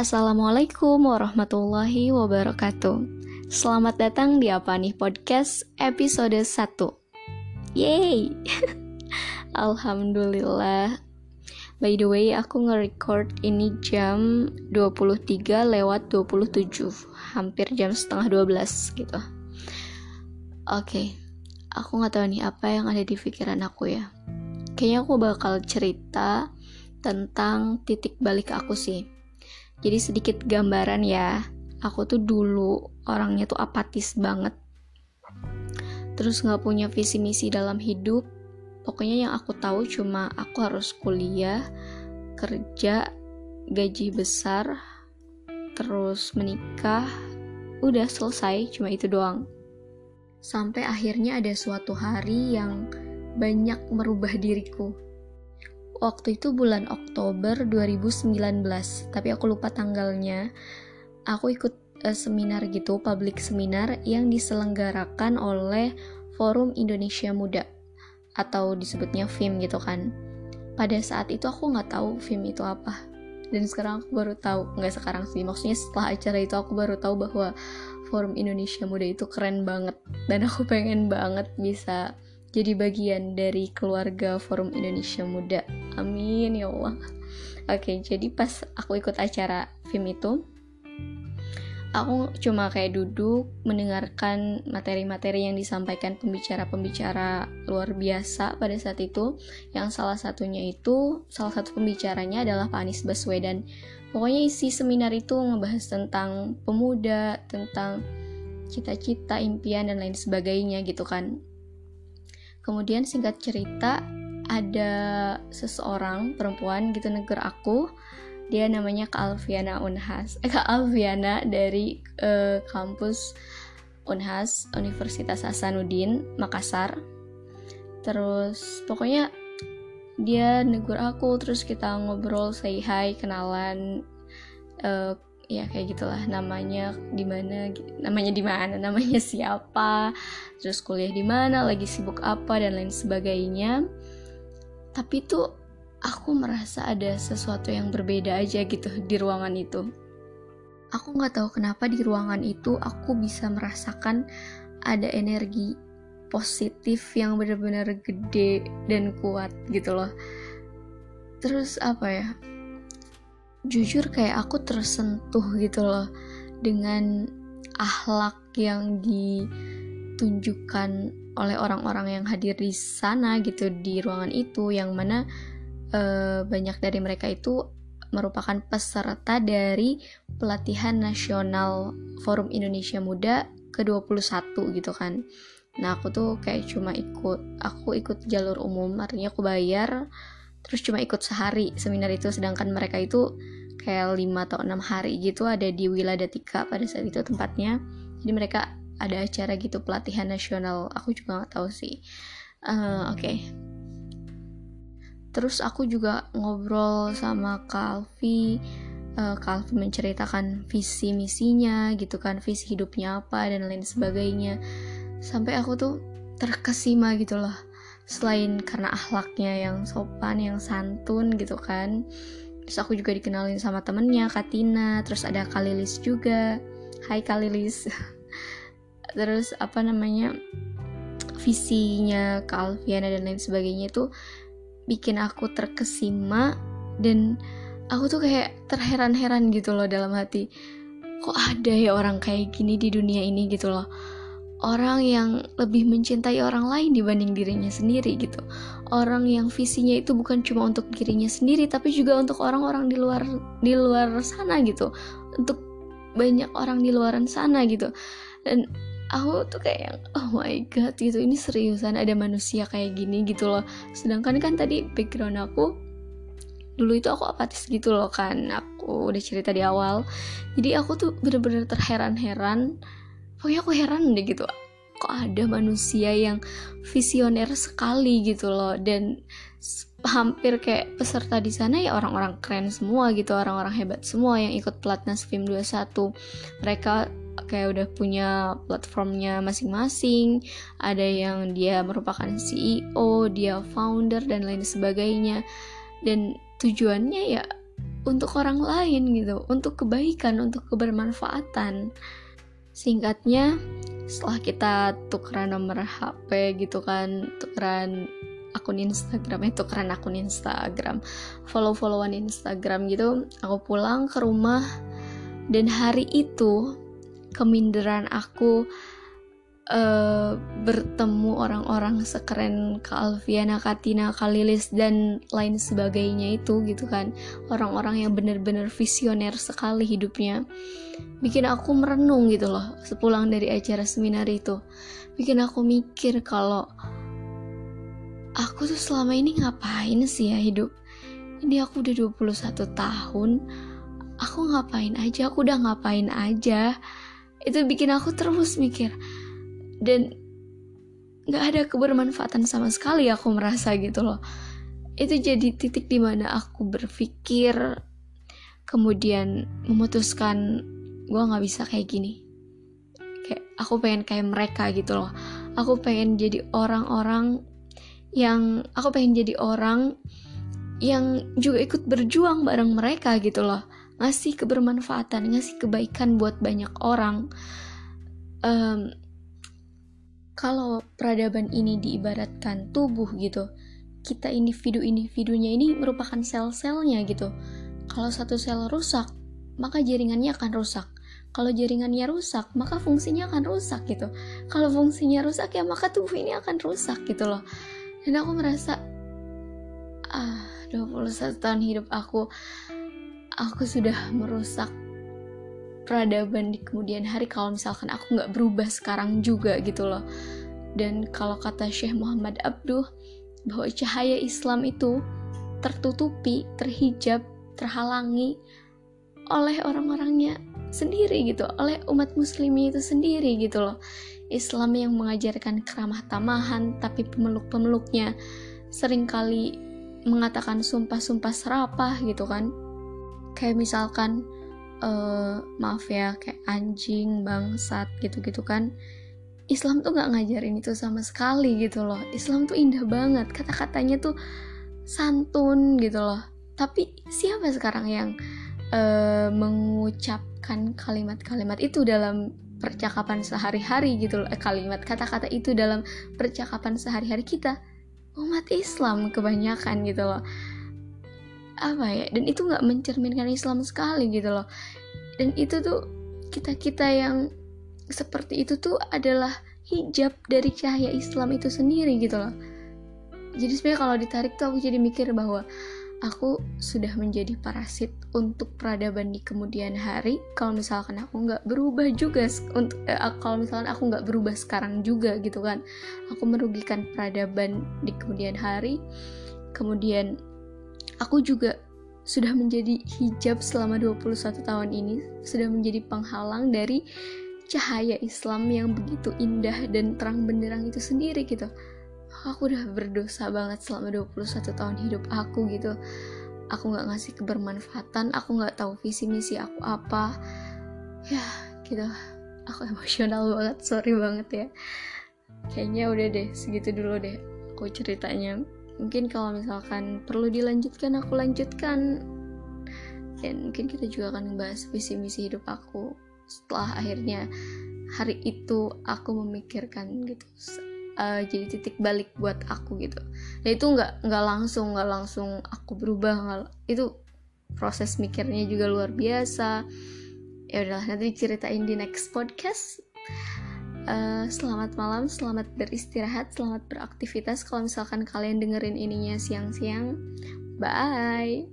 Assalamualaikum warahmatullahi wabarakatuh. Selamat datang di Apa Nih Podcast episode 1 Yeay. Alhamdulillah. By the way, aku nge-record ini jam 23 lewat 27 Hampir jam setengah 12 gitu. Oke okay. Aku gak tahu nih apa yang ada di pikiran aku ya. Kayaknya aku bakal cerita tentang titik balik aku sih jadi sedikit gambaran ya, aku tuh dulu orangnya tuh apatis banget. Terus gak punya visi misi dalam hidup. Pokoknya yang aku tahu cuma aku harus kuliah, kerja, gaji besar, terus menikah, udah selesai, cuma itu doang. Sampai akhirnya ada suatu hari yang banyak merubah diriku waktu itu bulan Oktober 2019 tapi aku lupa tanggalnya. Aku ikut uh, seminar gitu public seminar yang diselenggarakan oleh Forum Indonesia Muda atau disebutnya FIM gitu kan. Pada saat itu aku nggak tahu FIM itu apa. Dan sekarang aku baru tahu nggak sekarang sih maksudnya setelah acara itu aku baru tahu bahwa Forum Indonesia Muda itu keren banget. Dan aku pengen banget bisa jadi bagian dari keluarga Forum Indonesia Muda. Amin ya Allah. Oke, jadi pas aku ikut acara film itu, aku cuma kayak duduk mendengarkan materi-materi yang disampaikan pembicara-pembicara luar biasa pada saat itu. Yang salah satunya itu, salah satu pembicaranya adalah Pak Anies Baswedan. Pokoknya isi seminar itu ngebahas tentang pemuda, tentang cita-cita, impian, dan lain sebagainya gitu kan kemudian singkat cerita ada seseorang perempuan gitu negur aku. Dia namanya Kak Alfiana Unhas. Eh, Kak Alfiana dari uh, kampus Unhas Universitas Hasanuddin Makassar. Terus pokoknya dia negur aku terus kita ngobrol say hi kenalan uh, ya kayak gitulah namanya di mana namanya di mana namanya siapa terus kuliah di mana lagi sibuk apa dan lain sebagainya. Tapi tuh aku merasa ada sesuatu yang berbeda aja gitu di ruangan itu. Aku nggak tahu kenapa di ruangan itu aku bisa merasakan ada energi positif yang benar-benar gede dan kuat gitu loh. Terus apa ya jujur kayak aku tersentuh gitu loh dengan akhlak yang ditunjukkan oleh orang-orang yang hadir di sana gitu di ruangan itu yang mana e, banyak dari mereka itu merupakan peserta dari pelatihan nasional Forum Indonesia Muda ke-21 gitu kan. Nah, aku tuh kayak cuma ikut aku ikut jalur umum, artinya aku bayar terus cuma ikut sehari seminar itu sedangkan mereka itu kayak 5 atau 6 hari gitu ada di Wiladatika pada saat itu tempatnya. Jadi mereka ada acara gitu pelatihan nasional aku juga nggak tahu sih. Uh, oke. Okay. terus aku juga ngobrol sama Kalvi uh, menceritakan visi misinya gitu kan visi hidupnya apa dan lain sebagainya. Sampai aku tuh terkesima gitu loh selain karena akhlaknya yang sopan yang santun gitu kan terus aku juga dikenalin sama temennya Katina terus ada Kalilis juga. Hai Kalilis. Terus apa namanya visinya Kalviana dan lain sebagainya itu bikin aku terkesima dan aku tuh kayak terheran-heran gitu loh dalam hati. Kok ada ya orang kayak gini di dunia ini gitu loh orang yang lebih mencintai orang lain dibanding dirinya sendiri gitu. Orang yang visinya itu bukan cuma untuk dirinya sendiri tapi juga untuk orang-orang di luar di luar sana gitu. Untuk banyak orang di luaran sana gitu. Dan aku tuh kayak oh my god gitu ini seriusan ada manusia kayak gini gitu loh. Sedangkan kan tadi background aku dulu itu aku apatis gitu loh kan aku udah cerita di awal jadi aku tuh bener-bener terheran-heran pokoknya aku heran deh gitu kok ada manusia yang visioner sekali gitu loh. Dan hampir kayak peserta di sana ya orang-orang keren semua gitu orang-orang hebat semua yang ikut pelatnas film 21 mereka kayak udah punya platformnya masing-masing. Ada yang dia merupakan CEO dia founder dan lain sebagainya. Dan tujuannya ya untuk orang lain gitu untuk kebaikan untuk kebermanfaatan singkatnya setelah kita tukeran nomor HP gitu kan tukeran akun Instagram itu keren akun Instagram follow followan Instagram gitu aku pulang ke rumah. Dan hari itu keminderan aku uh, bertemu orang-orang sekeren Kak Alfiana, Katina, Kalilis dan lain sebagainya itu gitu kan. Orang-orang yang bener-bener visioner sekali hidupnya. Bikin aku merenung gitu loh sepulang dari acara seminar itu. Bikin aku mikir kalau aku tuh selama ini ngapain sih ya hidup? Ini aku udah 21 tahun aku ngapain aja? Aku udah ngapain aja? Itu bikin aku terus mikir dan gak ada kebermanfaatan sama sekali aku merasa gitu loh. Itu jadi titik di mana aku berpikir kemudian memutuskan gue nggak bisa kayak gini. Kayak aku pengen kayak mereka gitu loh. Aku pengen jadi orang-orang yang aku pengen jadi orang yang juga ikut berjuang bareng mereka gitu loh. Ngasih kebermanfaatan ngasih kebaikan buat banyak orang. Um, kalau peradaban ini diibaratkan tubuh gitu kita individu-individunya ini merupakan sel-selnya gitu. Kalau satu sel rusak maka jaringannya akan rusak. Kalau jaringannya rusak maka fungsinya akan rusak gitu. Kalau fungsinya rusak ya maka tubuh ini akan rusak gitu loh. Dan aku merasa ah 21 tahun hidup aku aku sudah merusak peradaban di kemudian hari kalau misalkan aku nggak berubah sekarang juga gitu loh dan kalau kata Syekh Muhammad Abduh bahwa cahaya Islam itu tertutupi, terhijab, terhalangi oleh orang-orangnya sendiri gitu, oleh umat muslimnya itu sendiri gitu loh. Islam yang mengajarkan keramah tamahan tapi pemeluk-pemeluknya sering kali mengatakan sumpah-sumpah serapah gitu kan kayak misalkan uh, maaf ya kayak anjing bangsat gitu-gitu kan. Islam tuh nggak ngajarin itu sama sekali gitu loh. Islam tuh indah banget. Kata-katanya tuh santun gitu loh. Tapi siapa sekarang yang uh, mengucapkan kalimat-kalimat itu dalam percakapan sehari-hari gitu loh? Eh, kalimat kata-kata itu dalam percakapan sehari-hari kita? Umat Islam kebanyakan gitu loh apa ya dan itu nggak mencerminkan Islam sekali gitu loh. Dan itu tuh kita kita yang seperti itu tuh adalah hijab dari cahaya Islam itu sendiri gitu loh. Jadi sebenarnya kalau ditarik tuh aku jadi mikir bahwa aku sudah menjadi parasit untuk peradaban di kemudian hari. Kalau misalkan aku nggak berubah juga untuk eh, kalau misalkan aku nggak berubah sekarang juga gitu kan. Aku merugikan peradaban di kemudian hari. Kemudian aku juga sudah menjadi hijab selama 21 tahun ini sudah menjadi penghalang dari cahaya Islam yang begitu indah dan terang benderang itu sendiri gitu. Aku udah berdosa banget selama 21 tahun hidup aku gitu. Aku nggak ngasih kebermanfaatan aku nggak tahu visi misi aku apa. Ya gitu. Aku emosional banget sorry banget ya. Kayaknya udah deh segitu dulu deh aku ceritanya mungkin kalau misalkan perlu dilanjutkan aku lanjutkan. Dan mungkin kita juga akan membahas visi misi hidup aku setelah akhirnya hari itu aku memikirkan gitu uh, jadi titik balik buat aku gitu. Dan itu nggak nggak langsung nggak langsung aku berubah gak, itu proses mikirnya juga luar biasa. Ya udahlah nanti ceritain di next podcast uh, selamat malam selamat beristirahat selamat beraktivitas. Kalau misalkan kalian dengerin ininya siang-siang bye